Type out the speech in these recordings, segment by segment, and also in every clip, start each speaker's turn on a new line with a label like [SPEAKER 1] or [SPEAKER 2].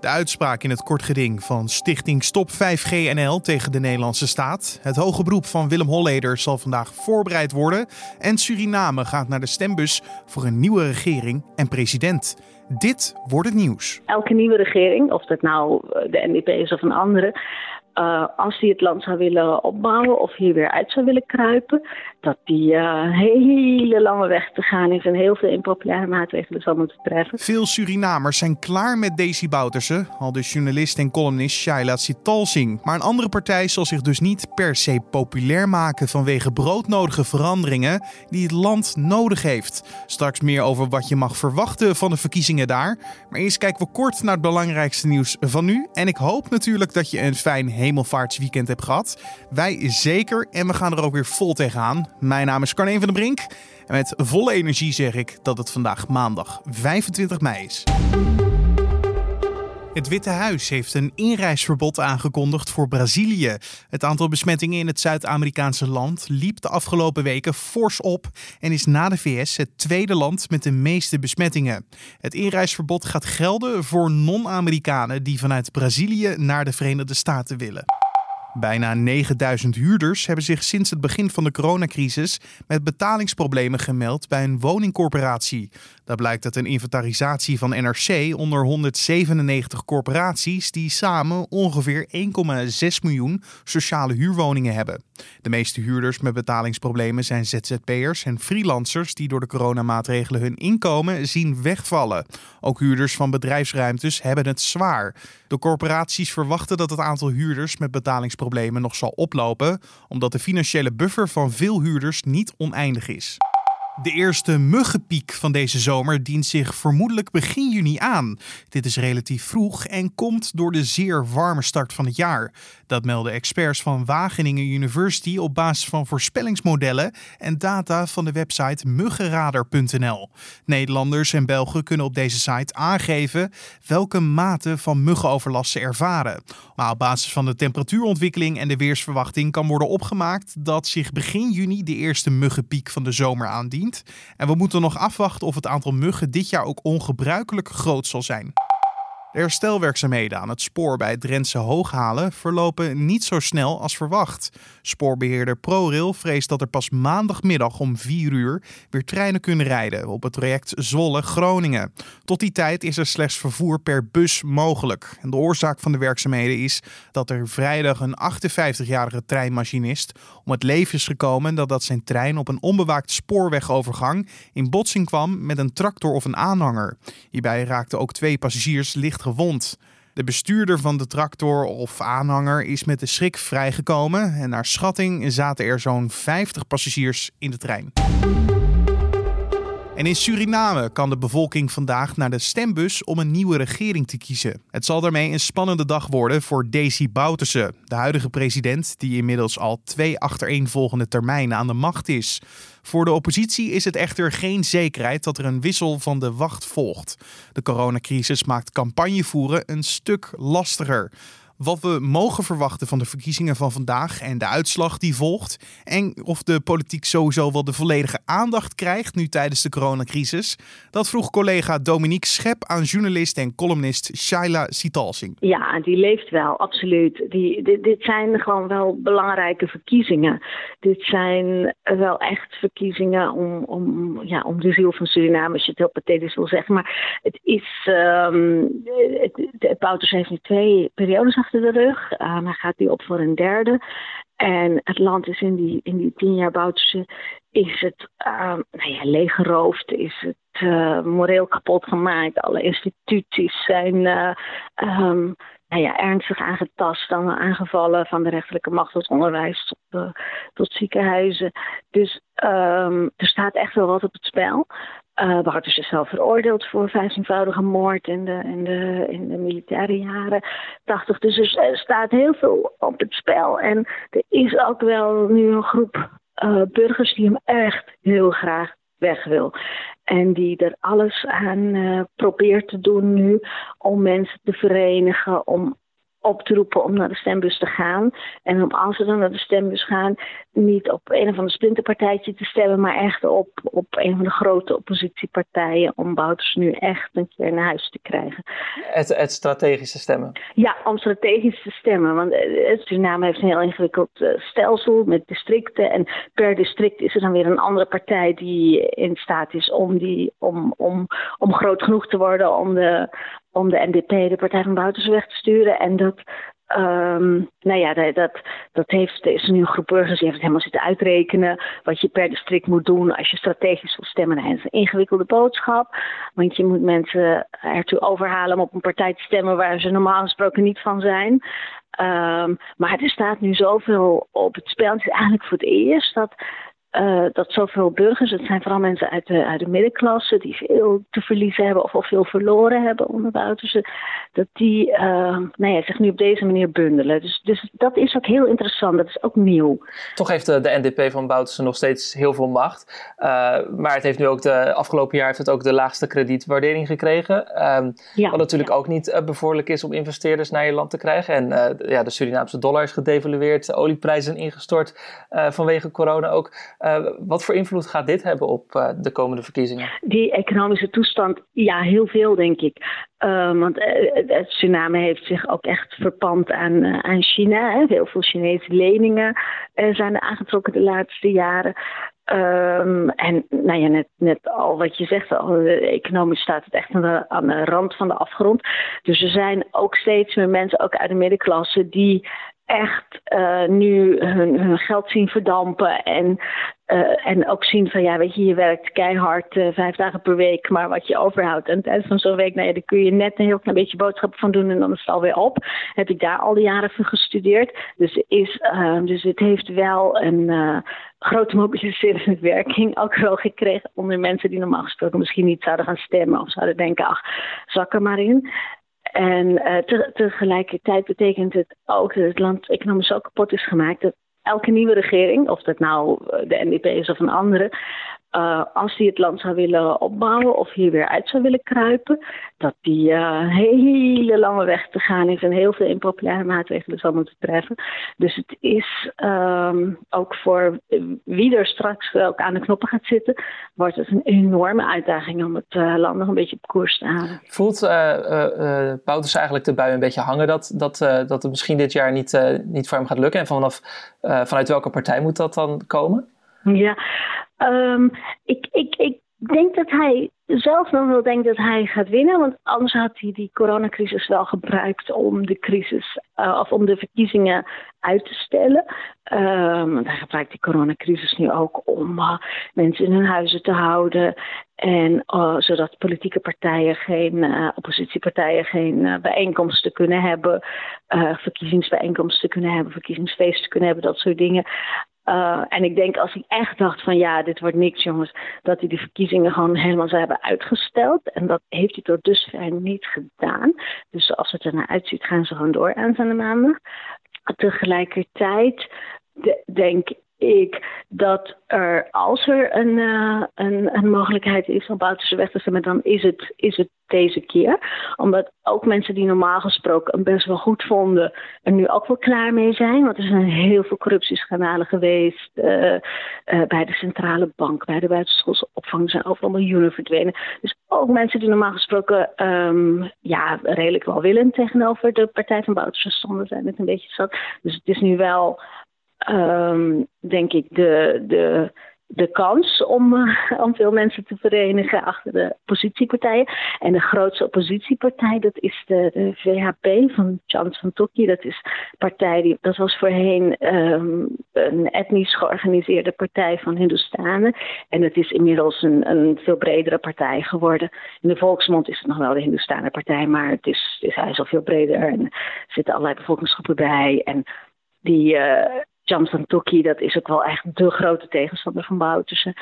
[SPEAKER 1] De uitspraak in het kortgeding van Stichting Stop 5GNL tegen de Nederlandse staat. Het hoge beroep van Willem Holleder zal vandaag voorbereid worden. En Suriname gaat naar de stembus voor een nieuwe regering en president. Dit wordt het nieuws.
[SPEAKER 2] Elke nieuwe regering, of dat nou de NDP is of een andere, uh, als die het land zou willen opbouwen of hier weer uit zou willen kruipen, dat die uh, hele lange weg te gaan is en heel veel impopulaire maatregelen zal moeten treffen.
[SPEAKER 1] Veel Surinamers zijn klaar met Daisy Bouterse, al de journalist en columnist Shaila Sitalsing. Maar een andere partij zal zich dus niet per se populair maken vanwege broodnodige veranderingen die het land nodig heeft. Straks meer over wat je mag verwachten van de verkiezingen daar. Maar eerst kijken we kort naar het belangrijkste nieuws van nu. En ik hoop natuurlijk dat je een fijn hemelvaartsweekend hebt gehad. Wij zeker en we gaan er ook weer vol tegenaan. Mijn naam is Carne van der Brink en met volle energie zeg ik dat het vandaag maandag 25 mei is. Het Witte Huis heeft een inreisverbod aangekondigd voor Brazilië. Het aantal besmettingen in het Zuid-Amerikaanse land liep de afgelopen weken fors op en is na de VS het tweede land met de meeste besmettingen. Het inreisverbod gaat gelden voor non-Amerikanen die vanuit Brazilië naar de Verenigde Staten willen. Bijna 9000 huurders hebben zich sinds het begin van de coronacrisis met betalingsproblemen gemeld bij een woningcorporatie. Dat blijkt uit een inventarisatie van NRC onder 197 corporaties die samen ongeveer 1,6 miljoen sociale huurwoningen hebben. De meeste huurders met betalingsproblemen zijn ZZP'ers en freelancers die door de coronamaatregelen hun inkomen zien wegvallen. Ook huurders van bedrijfsruimtes hebben het zwaar. De corporaties verwachten dat het aantal huurders met betalingsproblemen nog zal oplopen, omdat de financiële buffer van veel huurders niet oneindig is. De eerste muggenpiek van deze zomer dient zich vermoedelijk begin juni aan. Dit is relatief vroeg en komt door de zeer warme start van het jaar. Dat melden experts van Wageningen University op basis van voorspellingsmodellen en data van de website muggenradar.nl. Nederlanders en Belgen kunnen op deze site aangeven welke mate van muggenoverlast ze ervaren. Maar op basis van de temperatuurontwikkeling en de weersverwachting kan worden opgemaakt dat zich begin juni de eerste muggenpiek van de zomer aandient. En we moeten nog afwachten of het aantal muggen dit jaar ook ongebruikelijk groot zal zijn. De herstelwerkzaamheden aan het spoor bij het Drentse Hooghalen verlopen niet zo snel als verwacht. Spoorbeheerder ProRail vreest dat er pas maandagmiddag om 4 uur weer treinen kunnen rijden op het traject Zwolle-Groningen. Tot die tijd is er slechts vervoer per bus mogelijk. En de oorzaak van de werkzaamheden is dat er vrijdag een 58-jarige treinmachinist om het leven is gekomen dat zijn trein op een onbewaakt spoorwegovergang in botsing kwam met een tractor of een aanhanger. Hierbij raakten ook twee passagiers licht gewond. De bestuurder van de tractor of aanhanger is met de schrik vrijgekomen en naar schatting zaten er zo'n 50 passagiers in de trein. En in Suriname kan de bevolking vandaag naar de stembus om een nieuwe regering te kiezen. Het zal daarmee een spannende dag worden voor Desi Bouterse, de huidige president die inmiddels al twee achtereenvolgende termijnen aan de macht is. Voor de oppositie is het echter geen zekerheid dat er een wissel van de wacht volgt. De coronacrisis maakt campagne voeren een stuk lastiger wat we mogen verwachten van de verkiezingen van vandaag en de uitslag die volgt. En of de politiek sowieso wel de volledige aandacht krijgt nu tijdens de coronacrisis. Dat vroeg collega Dominique Schep aan journalist en columnist Shaila Sitalsing.
[SPEAKER 2] Ja, die leeft wel, absoluut. Die, dit, zijn gewoon wel belangrijke verkiezingen. Dit zijn wel echt verkiezingen om, om, ja, om de ziel van Suriname, als je het heel pathetisch wil zeggen. Maar het is. Um, het, heeft nu twee periodes de rug. Uh, maar gaat die op voor een derde. En het land is in die, in die tien jaar Bouterse is het uh, nou ja, leeggeroofd, is het uh, moreel kapot gemaakt. Alle instituties zijn uh, um, nou ja, ernstig aangetast, dan aangevallen van de rechterlijke macht tot onderwijs tot, ziekenhuizen. Dus um, er staat echt wel wat op het spel. Uh, Bartels is zelf veroordeeld voor vijftienvoudige moord in de, in, de, in de militaire jaren 80. Dus er staat heel veel op het spel. En er is ook wel nu een groep uh, burgers die hem echt heel graag weg wil. En die er alles aan uh, probeert te doen nu om mensen te verenigen, om op te roepen om naar de stembus te gaan. En om als ze dan naar de stembus gaan, niet op een of ander splinterpartijtje te stemmen, maar echt op, op een van de grote oppositiepartijen. Om Bouters nu echt een keer naar huis te krijgen.
[SPEAKER 3] Het, het strategische stemmen?
[SPEAKER 2] Ja, om strategisch te stemmen. Want eh, Suriname heeft een heel ingewikkeld eh, stelsel met districten. En per district is er dan weer een andere partij die in staat is om, die, om, om, om groot genoeg te worden om de, om de NDP, de Partij van Bouters, weg te sturen. En dat, um, nou ja, dat, dat heeft, is nu een groep burgers die heeft helemaal zitten uitrekenen. Wat je per district moet doen als je strategisch wil stemmen. Nou, dat is een ingewikkelde boodschap. Want je moet mensen ertoe overhalen om op een partij te stemmen waar ze normaal gesproken niet van zijn. Um, maar er staat nu zoveel op het spel. Het is eigenlijk voor het eerst dat uh, dat zoveel burgers, het zijn vooral mensen uit de, uit de middenklasse die veel te verliezen hebben of al veel verloren hebben onder Bouterse, dat die uh, nou ja, zich nu op deze manier bundelen. Dus, dus dat is ook heel interessant, dat is ook nieuw.
[SPEAKER 3] Toch heeft de, de NDP van Bouterse nog steeds heel veel macht, uh, maar het heeft nu ook de afgelopen jaar heeft het ook de laagste kredietwaardering gekregen. Um, ja, wat natuurlijk ook niet bevorderlijk is om investeerders naar je land te krijgen. En ja, de Surinaamse dollar is gedevalueerd, de olieprijzen ingestort vanwege corona ook. Uh, wat voor invloed gaat dit hebben op uh, de komende verkiezingen?
[SPEAKER 2] Die economische toestand, ja, heel veel denk ik. Uh, want het tsunami heeft zich ook echt verpand aan, aan China. Hè. Heel veel Chinese leningen zijn er aangetrokken de laatste jaren. Um, en nou ja, net, net al wat je zegt, al, economisch staat het echt aan de rand van de afgrond. Dus er zijn ook steeds meer mensen, ook uit de middenklasse, die echt uh, nu hun, hun, geld zien verdampen. En, uh, en ook zien van ja, weet je, je werkt keihard uh, vijf dagen per week, maar wat je overhoudt. En tijdens van zo'n week, nou ja, dan kun je net een heel klein beetje boodschappen van doen en dan is het alweer op. Heb ik daar al die jaren van gestudeerd. Dus, is, dus het heeft wel een grote mobiliserende werking ook wel gekregen onder mensen die normaal gesproken misschien niet zouden gaan stemmen of zouden denken, ach, zak er maar in. En uh, te, tegelijkertijd betekent het ook dat het land economisch zo kapot is gemaakt dat elke nieuwe regering, of dat nou de NDP is of een andere, uh, als die het land zou willen opbouwen of hier weer uit zou willen kruipen, dat die uh, hele lange weg te gaan is en heel veel impopulaire maatregelen zal moeten treffen. Dus het is um, ook voor wie er straks ook aan de knoppen gaat zitten, wordt het een enorme uitdaging om het uh, land nog een beetje op koers te houden.
[SPEAKER 3] Voelt uh, Bouters eigenlijk de bui een beetje hangen dat, dat, dat het misschien dit jaar niet, niet voor hem gaat lukken? En vanaf, vanuit welke partij moet dat dan komen?
[SPEAKER 2] Ja, um, ik, ik, ik denk dat hij zelf nog wel denkt dat hij gaat winnen. Want anders had hij die coronacrisis wel gebruikt om de crisis uh, of om de verkiezingen uit te stellen. Want hij gebruikt die coronacrisis nu ook om uh, mensen in hun huizen te houden. En uh, zodat politieke partijen geen, oppositiepartijen geen bijeenkomsten kunnen hebben, verkiezingsbijeenkomsten kunnen hebben, verkiezingsfeesten kunnen hebben, dat soort dingen. Uh, en ik denk als hij echt dacht van ja, dit wordt niks jongens, dat hij de verkiezingen gewoon helemaal zou hebben uitgesteld. En dat heeft hij tot dusver niet gedaan. Dus zoals het er naar uitziet, gaan ze gewoon door aanstaande maandag. Tegelijkertijd denk ik dat er, als er een, uh, een, een, mogelijkheid is om buitenste weg te stemmen, dan is het, is het deze keer. Omdat ook mensen die normaal gesproken hem best wel goed vonden, er nu ook wel klaar mee zijn. Want er zijn heel veel corruptieschandalen geweest uh, uh, bij de centrale bank, bij de buitenschoolse opvang. Er zijn overal miljoenen verdwenen. Dus ook mensen die normaal gesproken um, ja, redelijk welwillend tegenover de Partij van Bouterse stonden, zijn het een beetje zat. Dus het is nu wel um, denk ik, de, de, de kans om, uh, om veel mensen te verenigen achter de oppositiepartijen. En de grootste oppositiepartij, dat is de, VHP van Chans van Tokki. Dat is partij die, dat was voorheen um, een etnisch georganiseerde partij van Hindoestanen. En het is inmiddels een, een veel bredere partij geworden. In de volksmond is het nog wel de Hindoestanenpartij, maar het is, is, hij al veel breder en er zitten allerlei bevolkingsgroepen bij. En die, uh, Jamsan Toki, dat is ook wel echt de grote tegenstander van Bouterse.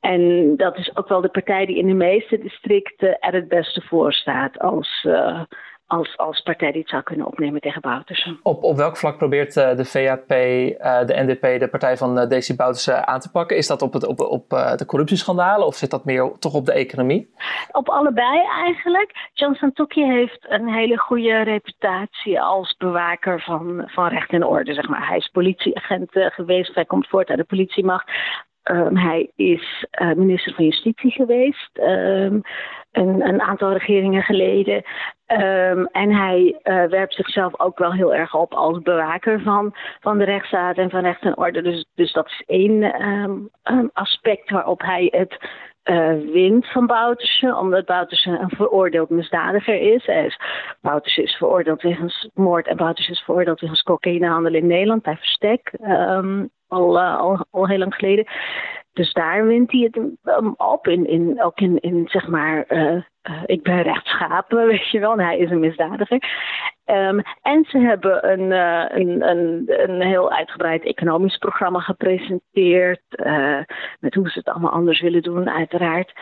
[SPEAKER 2] En dat is ook wel de partij die in de meeste districten er het beste voor staat als, uh, als, als partij die het zou kunnen opnemen tegen Boutersen.
[SPEAKER 3] Op, op welk vlak probeert de VAP, de NDP, de partij van Desi Boutersen aan te pakken? Is dat op, het, op, op de corruptieschandalen of zit dat meer toch op de economie?
[SPEAKER 2] Op allebei eigenlijk. John Santokki heeft een hele goede reputatie als bewaker van, van recht en orde. Zeg maar. Hij is politieagent geweest, hij komt voort uit de politiemacht. Um, hij is uh, minister van Justitie geweest, um, een, een, aantal regeringen geleden. Um, en hij uh, werpt zichzelf ook wel heel erg op als bewaker van, van de rechtsstaat en van recht en orde. Dus, dus dat is één aspect waarop hij het uh, wint van Bouterse, omdat Bouterse een veroordeeld misdadiger is. is is veroordeeld wegens moord en Bouterse is veroordeeld wegens cocaïnehandel in Nederland bij Verstek. Um, al, uh, al, heel lang geleden. Dus daar wint hij het um, op. In, in, ook in, in zeg maar, uh, uh, ik ben rechtschapen, weet je wel. En hij is een misdadiger. Um, en ze hebben een, een, een, een heel uitgebreid economisch programma gepresenteerd. Met hoe ze het allemaal anders willen doen, uiteraard.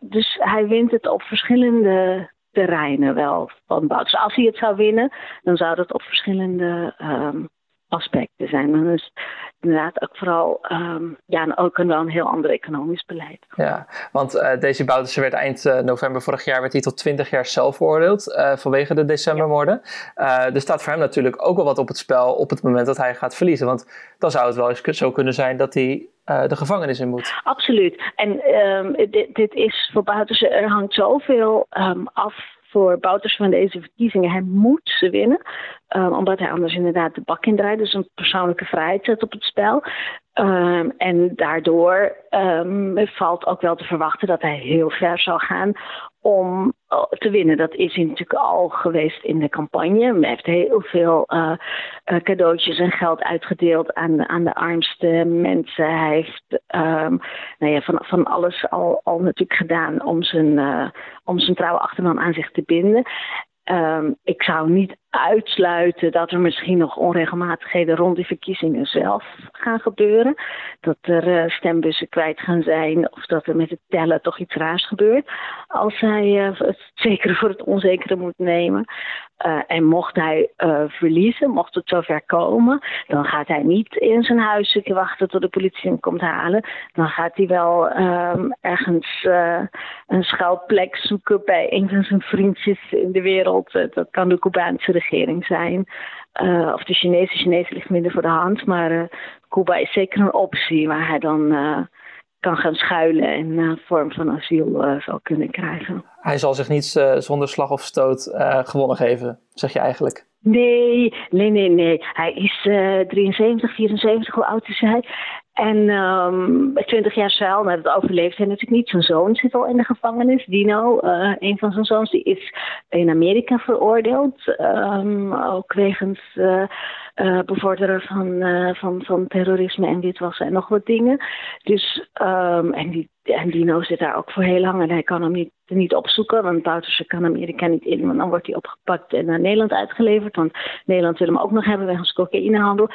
[SPEAKER 2] dus hij wint het op verschillende terreinen wel van Bouts. Dus als hij het zou winnen, dan zou dat op verschillende um, aspecten zijn. Dan is inderdaad ook vooral um, ja, ook een, wel een heel ander economisch beleid.
[SPEAKER 3] Ja, want uh, deze Bouterse werd eind uh, november vorig jaar werd hij tot 20 jaar zelf veroordeeld uh, vanwege de decembermoorden. er staat voor hem natuurlijk ook wel wat op het spel op het moment dat hij gaat verliezen. Want dan zou het wel eens zo kunnen zijn dat hij de gevangenis in moet.
[SPEAKER 2] Absoluut. En um, dit, dit, is voor Bouterse, er hangt zoveel um, af voor Bouters van deze verkiezingen. Hij moet ze winnen, um, omdat hij anders inderdaad de bak in draait. Dus een persoonlijke vrijheid zet op het spel. Um, en daardoor um, valt ook wel te verwachten dat hij heel ver zal gaan om te winnen. Dat is hij natuurlijk al geweest in de campagne. Hij heeft heel veel uh, uh, cadeautjes en geld uitgedeeld aan, aan de armste mensen. Hij heeft um, nou ja, van, van alles al, al natuurlijk gedaan om zijn, uh, om zijn trouwe achterman aan zich te binden. Um, ik zou niet uitsluiten dat er misschien nog onregelmatigheden rond die verkiezingen zelf gaan gebeuren. Dat er uh, stembussen kwijt gaan zijn of dat er met het tellen toch iets raars gebeurt. Als hij uh, het zekere voor het onzekere moet nemen. Uh, en mocht hij verliezen, mocht het zover komen, dan gaat hij niet in zijn huis zitten wachten tot de politie hem komt halen. Dan gaat hij wel um, ergens een schuilplek zoeken bij een van zijn vriendjes in de wereld. dat kan de Cubaanse regering zijn. Uh, of de Chinese. Chinese ligt minder voor de hand. Maar uh, Cuba is zeker een optie waar hij dan uh, kan gaan schuilen en een vorm van asiel zal kunnen krijgen.
[SPEAKER 3] Hij zal zich niet zonder slag of stoot gewonnen geven, zeg je eigenlijk?
[SPEAKER 2] Nee, nee, nee, nee. Hij is 73, 74, hoe oud is hij? En um, bij 20 jaar cel, nou, dat overleeft hij natuurlijk niet. Zijn zoon zit al in de gevangenis. Dino, uh, een van zijn zoons, die is in Amerika veroordeeld. Um, ook wegens uh, bevorderen van, van, van terrorisme en witwassen en nog wat dingen. Dus, um, en, die, en Dino zit daar ook voor heel lang en hij kan hem niet, niet opzoeken. Want Bouterse kan Amerika niet in, want dan wordt hij opgepakt en naar Nederland uitgeleverd. Want Nederland wil hem ook nog hebben wegens cocaïnehandel.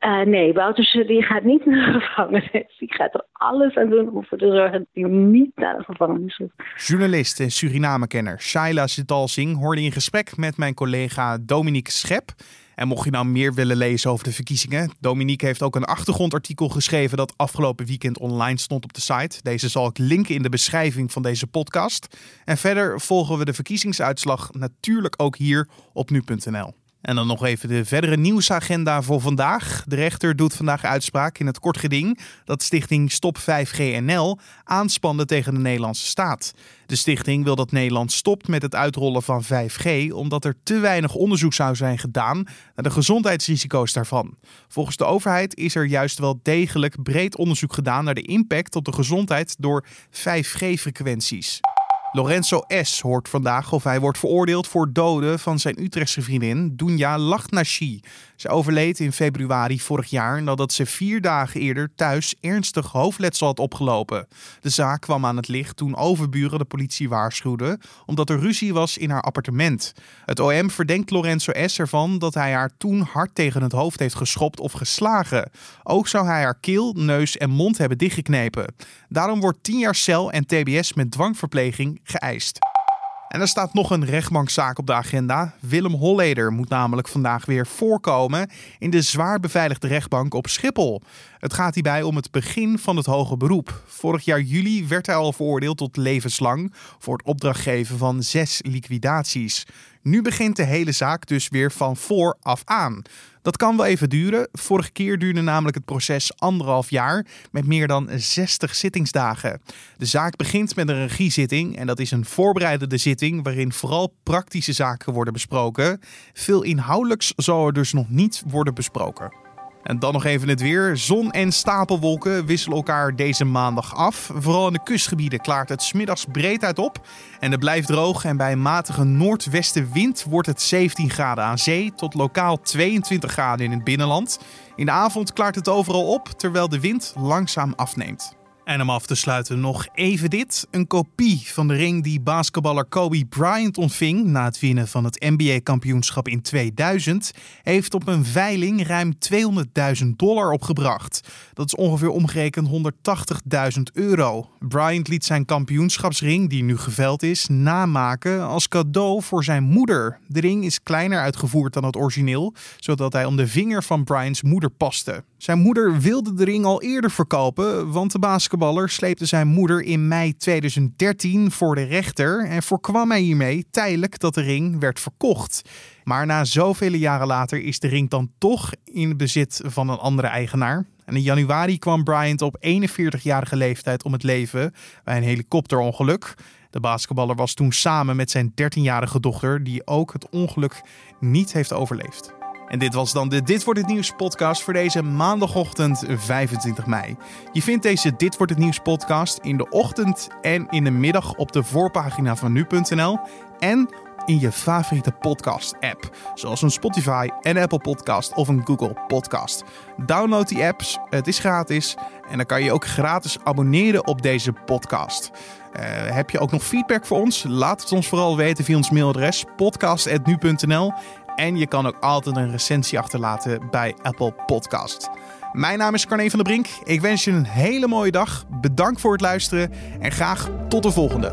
[SPEAKER 2] Uh, nee, Wouterse die gaat niet naar de gevangenis. Die gaat er alles aan doen om ervoor te zorgen dat hij niet naar de gevangenis hoeft.
[SPEAKER 1] Journalist en Suriname-kenner Shaila Sitalsing hoorde in gesprek met mijn collega Dominique Schep. En mocht je nou meer willen lezen over de verkiezingen, Dominique heeft ook een achtergrondartikel geschreven dat afgelopen weekend online stond op de site. Deze zal ik linken in de beschrijving van deze podcast. En verder volgen we de verkiezingsuitslag natuurlijk ook hier op nu.nl. En dan nog even de verdere nieuwsagenda voor vandaag. De rechter doet vandaag uitspraak in het kort geding dat stichting Stop 5GNL aanspande tegen de Nederlandse staat. De stichting wil dat Nederland stopt met het uitrollen van 5G omdat er te weinig onderzoek zou zijn gedaan naar de gezondheidsrisico's daarvan. Volgens de overheid is er juist wel degelijk breed onderzoek gedaan naar de impact op de gezondheid door 5G-frequenties. Lorenzo S. hoort vandaag of hij wordt veroordeeld voor doden van zijn Utrechtse vriendin Dunja Lachnashi. Ze overleed in februari vorig jaar nadat ze vier dagen eerder thuis ernstig hoofdletsel had opgelopen. De zaak kwam aan het licht toen overburen de politie waarschuwden omdat er ruzie was in haar appartement. Het OM verdenkt Lorenzo S. ervan dat hij haar toen hard tegen het hoofd heeft geschopt of geslagen. Ook zou hij haar keel, neus en mond hebben dichtgeknepen. Daarom wordt 10 jaar cel en TBS met dwangverpleging geëist. En er staat nog een rechtbankzaak op de agenda. Willem Holleder moet namelijk vandaag weer voorkomen in de zwaar beveiligde rechtbank op Schiphol. Het gaat hierbij om het begin van het hoge beroep. Vorig jaar juli werd hij al veroordeeld tot levenslang voor het opdrachtgeven van zes liquidaties. Nu begint de hele zaak dus weer van vooraf aan. Dat kan wel even duren. Vorige keer duurde namelijk het proces anderhalf jaar met meer dan 60 zittingsdagen. De zaak begint met een regiezitting en dat is een voorbereidende zitting waarin vooral praktische zaken worden besproken. Veel inhoudelijks zal er dus nog niet worden besproken. En dan nog even het weer. Zon en stapelwolken wisselen elkaar deze maandag af. Vooral in de kustgebieden klaart het smiddags breed uit op. En het blijft droog en bij een matige noordwestenwind wordt het 17 graden aan zee tot lokaal 22 graden in het binnenland. In de avond klaart het overal op terwijl de wind langzaam afneemt. En om af te sluiten nog even dit. Een kopie van de ring die basketballer Kobe Bryant ontving na het winnen van het NBA-kampioenschap in 2000, heeft op een veiling ruim 200.000 dollar opgebracht. Dat is ongeveer omgerekend 180.000 euro. Bryant liet zijn kampioenschapsring, die nu geveld is, namaken als cadeau voor zijn moeder. De ring is kleiner uitgevoerd dan het origineel, zodat hij om de vinger van Bryants moeder paste. Zijn moeder wilde de ring al eerder verkopen, want de basketballer sleepte zijn moeder in mei 2013 voor de rechter en voorkwam hij hiermee tijdelijk dat de ring werd verkocht. Maar na zoveel jaren later is de ring dan toch in bezit van een andere eigenaar. En in januari kwam Bryant op 41-jarige leeftijd om het leven bij een helikopterongeluk. De basketballer was toen samen met zijn 13-jarige dochter, die ook het ongeluk niet heeft overleefd. En dit was dan de Dit wordt het nieuws podcast voor deze maandagochtend 25 mei. Je vindt deze Dit wordt het nieuws podcast in de ochtend en in de middag op de voorpagina van nu.nl en in je favoriete podcast-app, zoals een Spotify, en Apple Podcast of een Google Podcast. Download die apps, het is gratis en dan kan je ook gratis abonneren op deze podcast. Uh, heb je ook nog feedback voor ons? Laat het ons vooral weten via ons mailadres podcast.nu.nl en je kan ook altijd een recensie achterlaten bij Apple Podcast. Mijn naam is Carne van der Brink. Ik wens je een hele mooie dag. Bedankt voor het luisteren en graag tot de volgende.